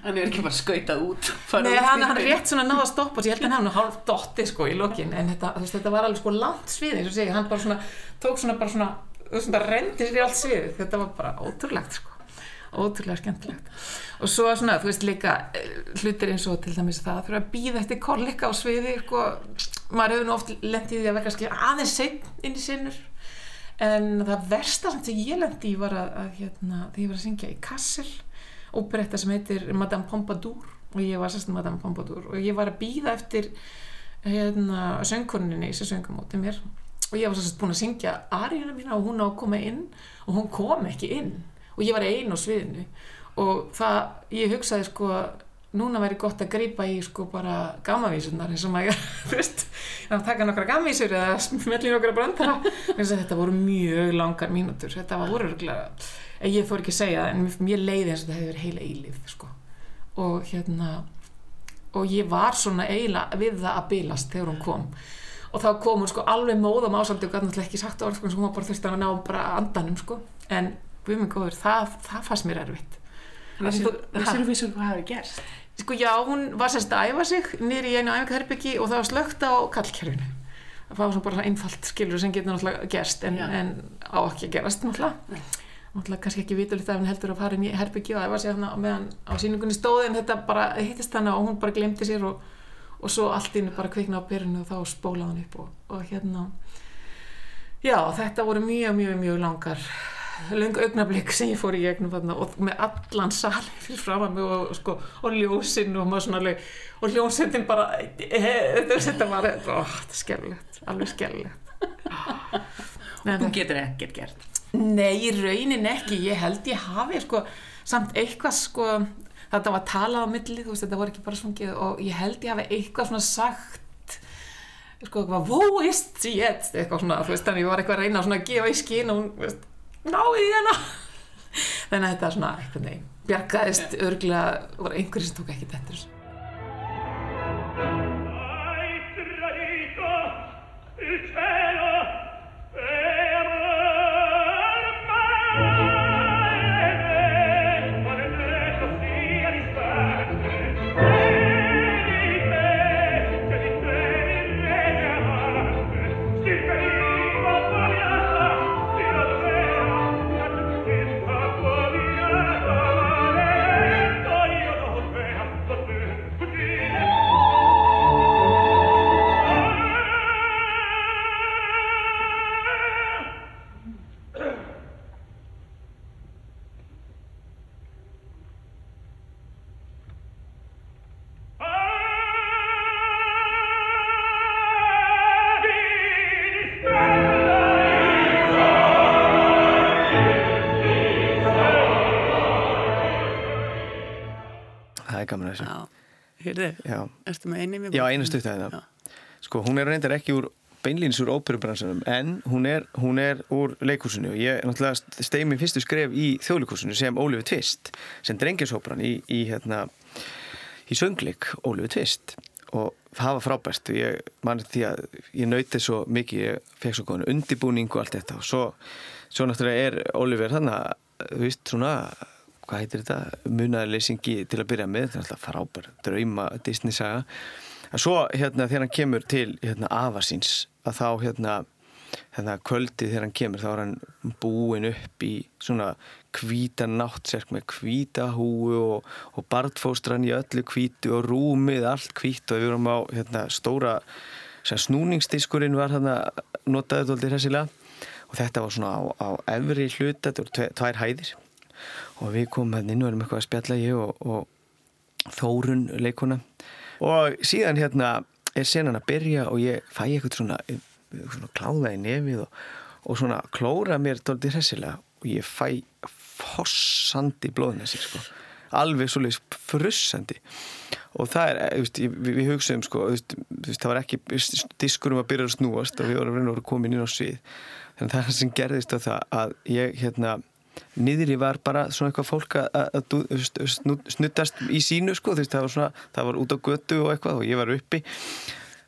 S1: hann er ekki bara skautað út
S2: Nei, hann, hann
S1: friðinn.
S2: rétt svona náða að stoppa ég held að hann hálf dotti sko í lokin en þetta, þetta var alveg sko langt svið eins og segja, hann bara svona tók svona bara svona, þú veist, bara rendi sér í allt sviðið, þetta var bara ótrúlegt sko. Ótrúlega skemmtilegt. Og svo svona, þú veist líka eh, hlutir eins og til dæmis það að þurfa að býða eftir kollega á sviði sko, maður hefur nú oft lendið í því að vera kannski aðeins seinn inn í sinnur. En það versta sem ég lendi í var að, að hérna, þegar ég var að syngja í Kassel óperetta sem heitir Madame Pompadour. Og ég var sérst Madame Pompadour. Og ég var að býða eftir hérna, söngkoninni sem söngum mótið mér og ég var sérst búin að syngja aríuna mína og hún á að koma inn og hún kom ekki inn. Og ég var einn á sviðinu. Og það, ég hugsaði sko núna væri gott að greipa í sko bara gamavísunar eins og maður, þú veist að taka nokkra gamavísur eða smelli nokkra brandara, þetta voru mjög langar mínútur, þetta var úruglega ég fór ekki að segja en mér- leiði eins og þetta hefði verið heila eilíf sko. Og hérna og ég var svona eiginlega við það að bilast þegar hún kom og þá kom hún sko alveg móðum ásaldi og gæti náttúrulega ekki sagt orð sko, hún var bara þurfti að ná bara andanum sko en við minn góður, það, það fannst mér erfitt
S1: Vissir-? Vissirðu vissu hvað hafi gerst?
S2: Sko já, hún var sérst að æfa sig nýri í einu æfingarherbyggi og það var slögt á kallkerfinu. Það var svona bara einfalt skilur sem getur náttúrulega gerst en, en á ekki að gerast náttúrulega. Náttúrulega kannski ekki vitulegt að hann heldur að fara inn í herbyggi og æfa sig meðan á síningunni stóði en þetta bara hittist hana og hún bara glemdi sér og, og svo allt inn bara kvikna á byrjunu og þá spólaði hann upp og, og hérna já, þetta voru mjög, mjög, mjög langar löng augnablik sem ég fór í gegnum þarna og með allan sali fyrir fram að mig og, sko, og ljósinn og maður svona alveg og ljósindin bara þetta var, er skellilegt alveg skellilegt
S1: Þú getur ekkert gert.
S2: Nei, raunin ekki, ég held ég hafi sko, samt eitthvað sko, þetta var talað á milli, þú veist, þetta voru ekki bara svungið og ég held ég hafi eitthvað svona sagt sko, eitthvað, ist sie jetzt? Eitthvað svona, þú veist, þannig ég var eitthvað að reyna svona að gefa í skín og hún, þú veist, ná í hérna þannig að þetta er svona eitthvað neginn, bjargaðist örglega, voru einhverjir sem tók ekki þetta þessu.
S5: Hai
S1: já, erstu með einu
S3: já einu stutt að það sko, hún er reyndar ekki úr beinlýns úr óperubransunum en hún er, hún er úr leikúsinu og ég náttúrulega stegi minn fyrstu skref í þjóðleikúsinu sem Ólífi Tvist sem drengjasópran í, í, hérna, í söngleik Ólífi Tvist og það var frábært. Og ég mann því að ég nauti svo mikið, ég fekk svo góðan undibúning og allt þetta. Og svo, svo náttúrulega er Ólífur þannig að, þú veist, svona hvað heitir þetta, munaðarleysingi til að byrja með, þetta er alltaf frábær drauma Disney saga. En svo hérna þegar hann kemur til hérna afasins að þá hérna hérna kvöldi þegar hann kemur þá er hann búin upp í svona hvíta náttserk með hvíta húu og, og barnfóstran í öllu hvítu og rúmið allt hvít og við vorum á hérna stóra snúningsdiskurinn var hérna notaðið doldið hressilega. Og þetta var svona á, á efri hluta, þetta voru tvær hæðir og við komum hérna inn og erum eitthvað að spjalla ég og, og Þórun leikona og síðan hérna er senan að byrja og ég fæ eitthvað svona, svona kláða í nefið og, og svona klóra mér doldið hressilega. Og ég fæ fossandi blóðnesi sko. Alveg svolítið frussandi. Og það er, veist, við, við hugsaðum sko, veist, það var ekki diskurum að byrja að snúast og við vorum að koma inn á svið. Þannig að það sem gerðist á það að ég hérna niðri var bara svona eitthvað fólk að snuttast í sínu sko, veist, það, var svona, það var út á götu og eitthvað og ég var uppi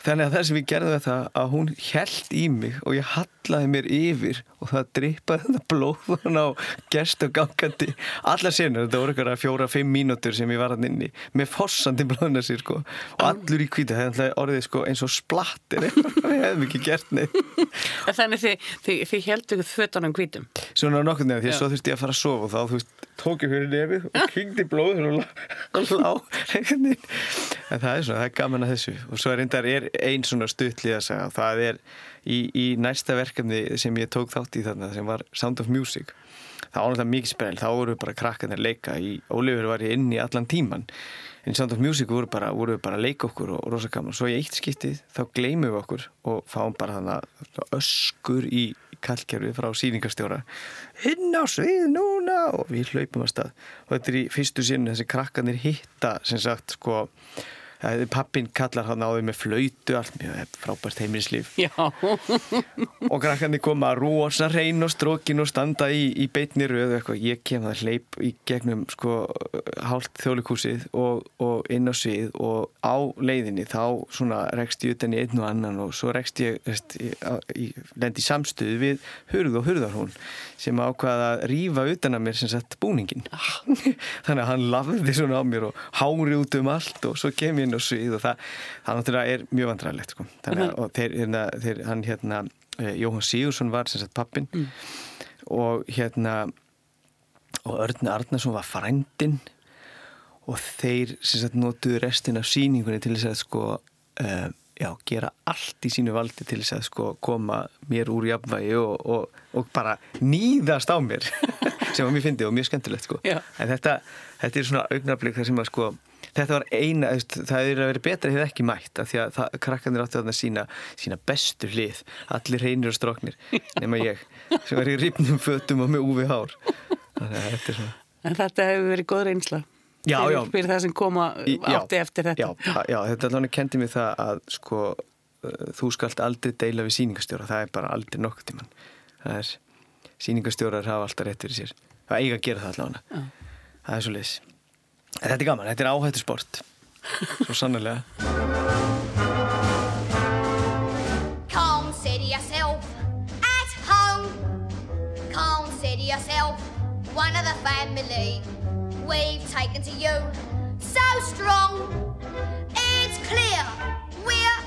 S3: þannig að það sem við gerðum þetta að hún held í mig og ég hallaði mér yfir og það dripaði þetta blóðun á gerst og gangandi allar sinna, þetta voru eitthvað fjóra-fimm mínútur sem ég var hann inni með fossandi blóðuna sér sko. Og allur í kvíta, það er orðið sko eins og splattir. Við hefðum ekki gert neitt.
S1: Þannig þið, þið, þið heldur þvötunum kvítum?
S3: Svona nokkur nefn, því að svo þurfti ég að fara að sofa og þá þú veist, tók ég fyrir nefið og kynkti blóður og lá en það er svona, það er gaman að þessu. Og svo er reyndar einn svona stuttlið að segja það er í, í næsta verkefni sem ég tók þátt í þarna sem var Sound of Music. Það það mikið spil, þá voru bara krakkarnir leika í, Ólífur var ég inn í allan tíman en Sound of Music voru bara, voru bara leika okkur og, og rosa gaman, svo í eitt skiptið þá gleymum við okkur og fáum bara þannig öskur í kallkerfi frá síningarstjóra hinn á svið núna! Og við hlaupum að stað. Og þetta er í fyrstu sinu þessi krakkarnir hitta sem sagt sko pappin kallar hann á því með flöytu allt mjög frábært heimilislíf. Og krakkandi koma rosa reyn og strókin og standa í, í beitni röðu eitthvað, ég kem það hleyp í gegnum sko hálft þjólikúsið og, og inn á svið og á leiðinni þá svona rekst ég utan í einn og annan og svo rekst ég, ég, lendi samstöðu við hurð og hurðarhún sem ákvaða að rýfa utan að mér sem sett búningin þannig að hann lafði svona á mér og hári út um allt og svo kem ég inn á svið og það, það náttúrulega er mjög vandræðilegt sko. þannig að og þeir, hérna, þeir, hann hérna Jóhann Sigursson var sem sagt pappin mm. og hérna og Örn Arnarsson var frændin og þeir sem sagt notuðu restin af síningunni til þess að sko uh, já, gera allt í sínu valdi til þess að sko koma mér úr jafnvægi og, og, og bara nýðast á mér sem var mjög fyndið og mjög skemmtilegt sko.
S1: Já.
S3: en þetta, þetta er svona augnarblik þar sem að sko þetta var eina, það er að vera betra hefur ekki mætt af því að það, krakkanir áttu að sína, sína bestu hlið. Allir reynir og stróknir nema ég sem var í rýpnum fötum og með úvi hár. Þannig að þetta er
S1: En þetta hefur verið góð reynsla
S3: Já,
S1: fyrir,
S3: já.
S1: fyrir það sem koma átti eftir þetta.
S3: Já, já þetta alveg kendi mér það að sko uh, þú skalt aldrei deila við síningastjóra það er bara aldrei nokkuð tíman það er, síningastjórar hafa alltaf rétt fyrir sér. Það eiga að gera það allavega. Það er svo leis en þetta er gaman, þetta er áhættu sport. Svo sannlega
S6: Consider yourself at home. Consider yourself one of the family. We've taken to you so strong. It's clear we're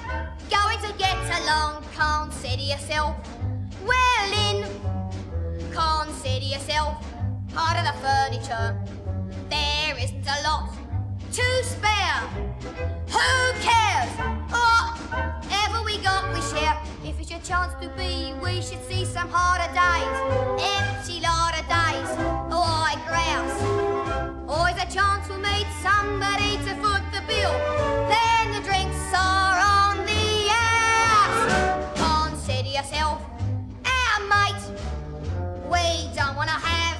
S6: going to get along. Consider yourself well in. Consider yourself part of the furniture. There isn't a lot to spare. Who cares? Whatever we got, we share. If it's your chance to be, we should see some harder days. Empty lot of days, white grass. Always a chance will meet somebody to foot the bill. Then the drinks are on the air. Consider yourself our mate. We don't want to have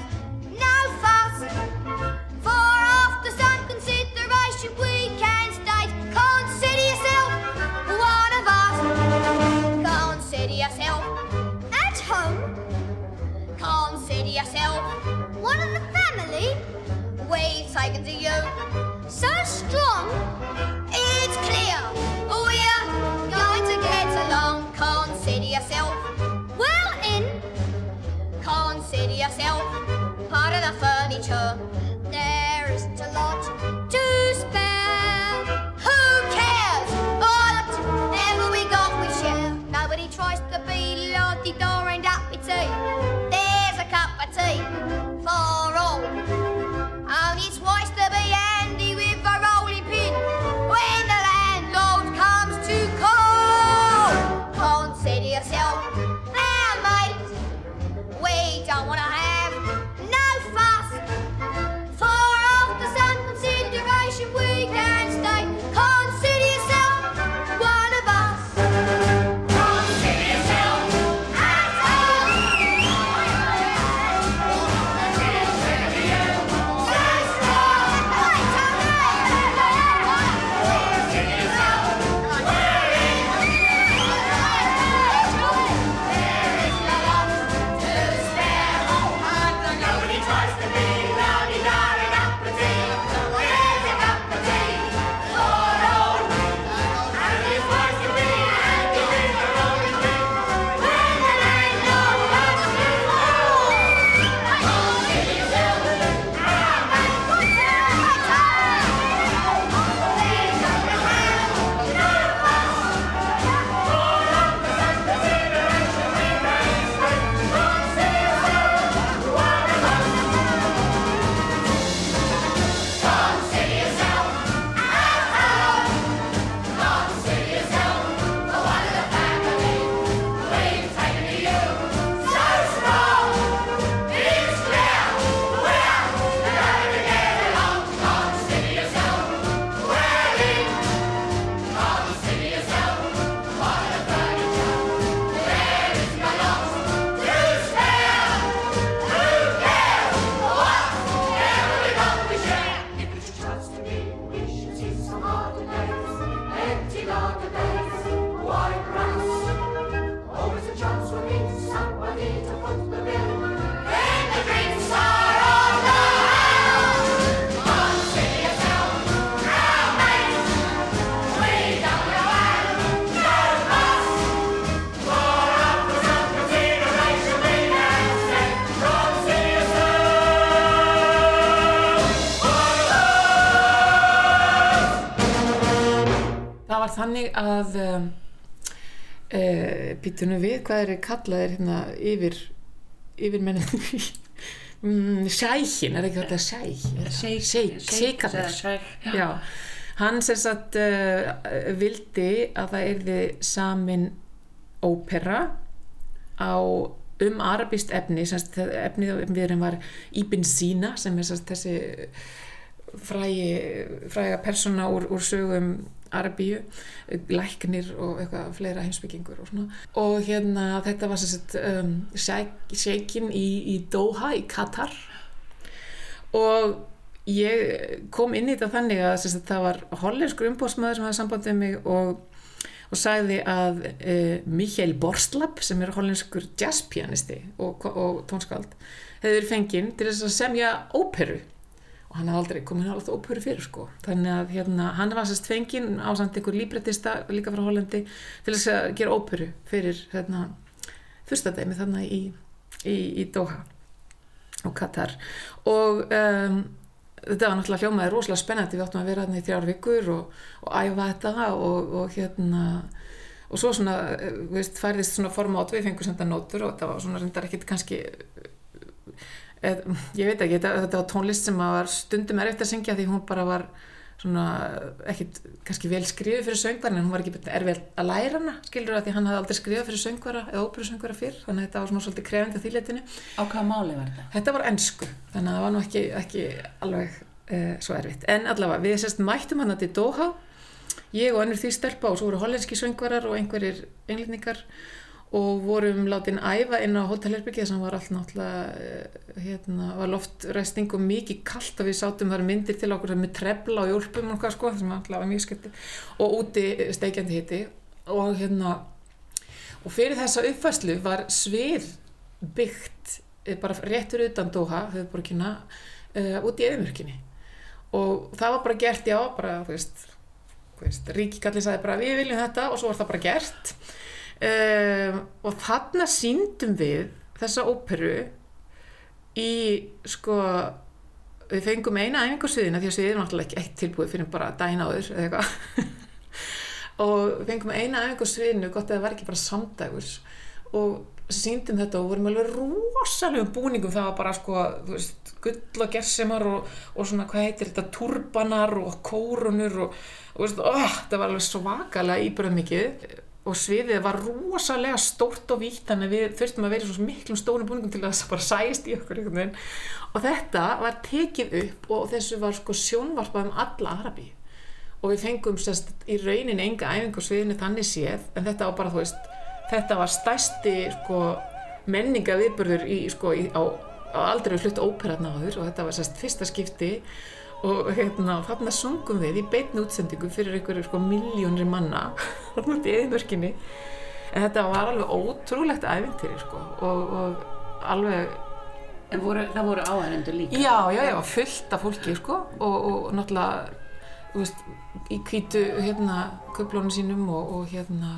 S6: no fuss. For after some consideration, we can state. Consider yourself one of us. Consider yourself at home. Consider yourself
S2: away so I can see you. Hvað er kallaðir hérna yfir yfir menni mm, Sækin, er ekki þetta sæk?
S1: Sheik,
S2: Sheik, Sheikarnir Já, hann sem sagt uh, vildi að það erði samin ópera á um arabist efni sem sagt, efnið við erum var Ibn Sina sem er sagt, þessi frægi, fræga persóna úr, úr sögum Arabíu, læknir og eitthvað fleira heimsbyggingur og svona. Og hérna þetta var sagt um, sjeikin í, í Doha í Katar. Og ég kom inn í þetta þannig að sagt, það var hollenskur umbóðsmaður sem hafði sambandið mig og, og sagði að e, Mikael Borslap sem er hollenskur jazzpianisti og, og tónskald hefði verið fenginn til þess að semja óperu og hann hafði aldrei komin alveg óperu fyrir sko. Þannig að hérna, hann var sérst fenginn á samt einhver líbrettista líka frá Hollandi til þess að gera óperu fyrir hérna, fyrsta dæmi þannig í, í, í Doha og Katar. Og um, þetta var náttúrulega hljómaði rosalega spennandi. Við áttum að vera hérna í þrjár vikur og, og æfa þetta og, og hérna og svo svona, eh, veist, færðist svona formát við fengum senda nótur og það var svona reyndar ekkit kannski eð, ég veit ekki, þetta, þetta var tónlist sem var stundum erfitt að syngja því hún bara var svona ekkit kannski vel skrifið fyrir söngvarinn en hún var ekki erfitt að læra hana skilur að því hann hafði aldrei skrifað fyrir söngvara eða óperusöngvara fyrr, þannig að þetta var svona svolítið krefandi þýletinu.
S1: Á hvaða máli var þetta?
S2: Þetta var ennsku, þannig að það var nú ekki, ekki alveg uh, svo erfitt. En allavega, við sérst mættum hann að til Doha, ég og ennur því stelpa og svo voru hollenski söngvarar og einhverjir englendingar og vorum látin æfa inn á hótelherbyggja sem var allt náttúrulega hérna, var loftræsting og mikið kallt og við sátum þar myndir til okkur með trefla og hjálpum og hvað sko sem alltaf var mjög skemmti og úti steikjandi hitti og hérna og fyrir þessa uppfæslu var svið byggt eh, bara réttur utan Doha, höfðborgina uh, út í eðimörkinni og það var bara gert já, bara þú veist, veist ríkikallin sagði bara við viljum þetta og svo var það bara gert um, og þarna síndum við þessa óperu í sko við fengum eina sviðina því að sviðin var náttúrulega ekki eitt tilbúið fyrir bara dæna áður eða eitthvað. Og við fengum eina sviðinu gott að það var ekki bara samdægurs. Og síndum þetta og vorum alveg rosalegum búningum. Það var bara sko, veist, gull og gersemar og, og svona, hvað heitir þetta, turbanar og kórunur og, og veist, oh, það var alveg svakalega íbyrðum mikið og sviðið var rosalega stórt og vítt þannig að við þurftum að vera í svo miklum stórum búningum til að það bara sæst í okkur og þetta var tekið upp og þessu var sko sjónvarpað um alla Arabi og við fengum sérst í rauninni enga æfingu sviðinu þannig séð en þetta var bara þú veist þetta var stærsti sko menninga viðbörður í sko í, á, á aldrei hlut óperatna áður og þetta var sérst fyrsta skipti og hérna þarna sungum við í beitni útsendingu fyrir einhverju sko miljónri manna þarna út í eðimörkinni en þetta var alveg ótrúlegt æfintýri sko og, og alveg
S1: En voru, það voru áhærendur líka.
S2: Já, já, já, fullt af fólki sko og, og náttúrulega þú veist, í hvítu hérna köflónu sínum og, og hérna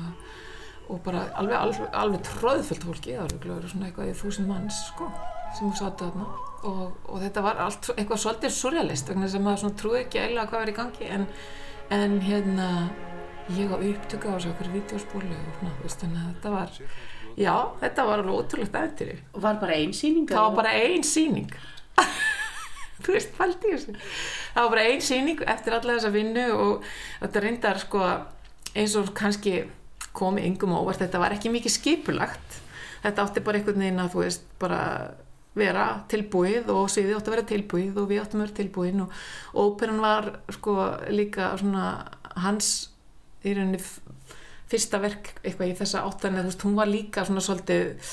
S2: og bara alveg, alveg, alveg tróðfullt fólki, það var svona eitthvað í þúsund manns sko sem hún satt þarna og, og þetta var allt eitthvað svolítið surrealist vegna sem maður trúi ekki eiginlega hvað var í gangi en, en hérna ég á upptöku á þessu okkur vídeospólu og svona, þú veist, þannig að þetta var já, þetta var alveg ótrúlegt eftir
S1: Og var bara ein sýning?
S2: það var bara ein síning þú veist, fældi ég þessu. Það var bara ein síning eftir alla þessa vinnu og þetta reyndar sko eins og kannski komi yngum óvart, þetta var ekki mikið skipulagt. Þetta átti bara einhvern veginn að þú veist, bara vera tilbúið og sviði átti að vera tilbúið og við áttum að vera tilbúin og óperan var sko líka svona hans í rauninni fyrsta verk eitthvað í þessa áttan eða þú veist, hún var líka svona svolítið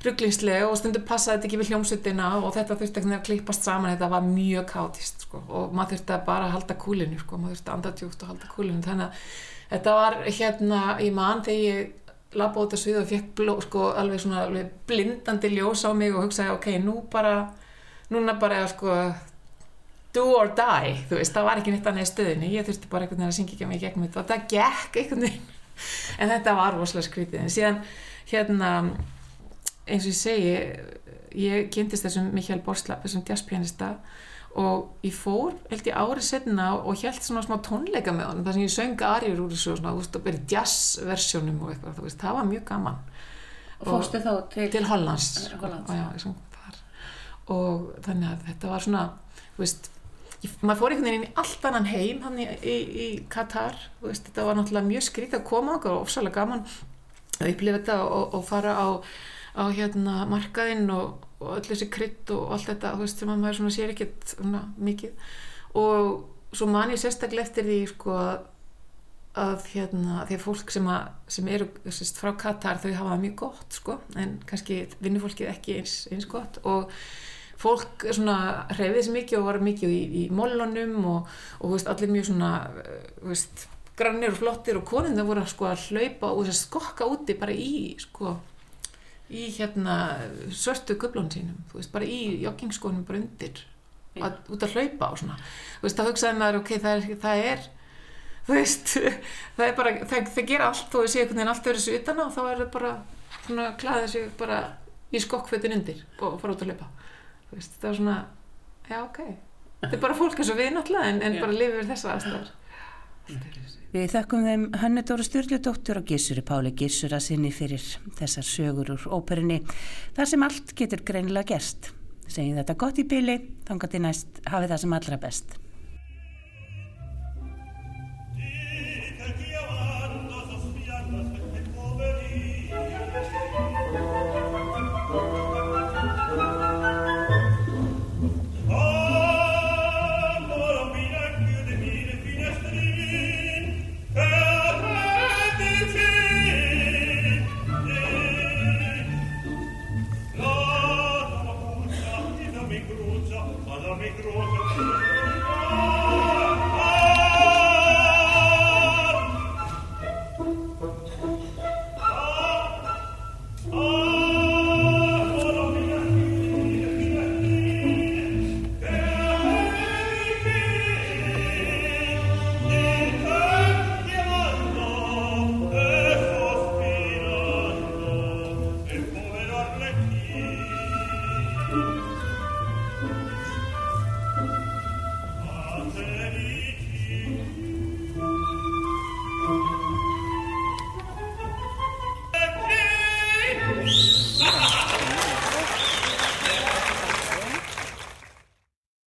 S2: rugglingslega og stundum passaði þetta ekki við hljómsutina og þetta þurfti veginn að klippast saman þetta var mjög kátist sko og maður þurfti að bara halda kúlinu sko, maður þurfti að anda djúpt og halda kúlinu þannig að þetta var hérna í mann þegar ég labba út að svið og fekk bló, sko alveg svona alveg blindandi ljós á mig og hugsaði ok, nú bara núna bara sko do or die, veist, það var ekki neitt annað í stöðinni, ég þurfti bara einhvern veginn að syngja ekki mig í gegnum þetta og það gekk einhvern veginn. En þetta var rosalega skrítið. En síðan hérna eins og ég segi ég kynntist þessum Mikael Borslap þessum jazzpianista og ég fór held ég árið setna og held svona smá tónleika með honum þar sem ég söng arjur úr þessu og svona, að byrja jazzversjónum og eitthvað, veist, það var mjög gaman.
S1: Fórstu þá til...
S2: til Hollands,
S1: Hollands,
S2: og, já, söng og þannig að þetta var svona þú veist, ég, maður fór einhvern veginn inn í allt annan heim hann í, í, í Katar, veist, þetta var náttúrulega mjög skrítið að koma og ofsalega gaman að upplifa þetta og, og fara á, á hérna markaðinn og, og öll þessi krydd og allt þetta, þú veist, sem að maður sér ekkert svona mikið. Og svo man ég sérstaklega eftir því sko að hérna, því að fólk sem, að, sem eru sérst, frá Katar þau hafa það mjög gott sko, en kannski vinnufólkið ekki eins, eins gott. Og fólk hreyfið sér mikið og var mikið í, í mollunum og, og veist, allir mjög svona eh, veist, grannir og flottir og konun það voru sko að hlaupa og skokka úti bara í sko í hérna svörtu gublun sínum, þú veist, bara í joggingskónum bara undir, að, út að hlaupa og svona, þú veist, það hugsaði maður ok, það er, það er þú veist, það er bara það, það gera allt og sé einhvern veginn allt verið svo utan á þá er það bara svona klæða sig bara í skokkfötin undir og fara út að hlaupa. Þú veist, það er svona, já ok. Þetta er bara fólk eins og við náttúrulega en, en bara lifið við þessa aðstæður
S1: Við þakkum þeim Hönnu Dóru Sturljudóttur og Gissuri Páli Gissura sinni fyrir þessar sögur úr óperinni þar sem allt getur greinilega gerst. Segjum þetta gott í þannig að þið næst hafið það sem allra best.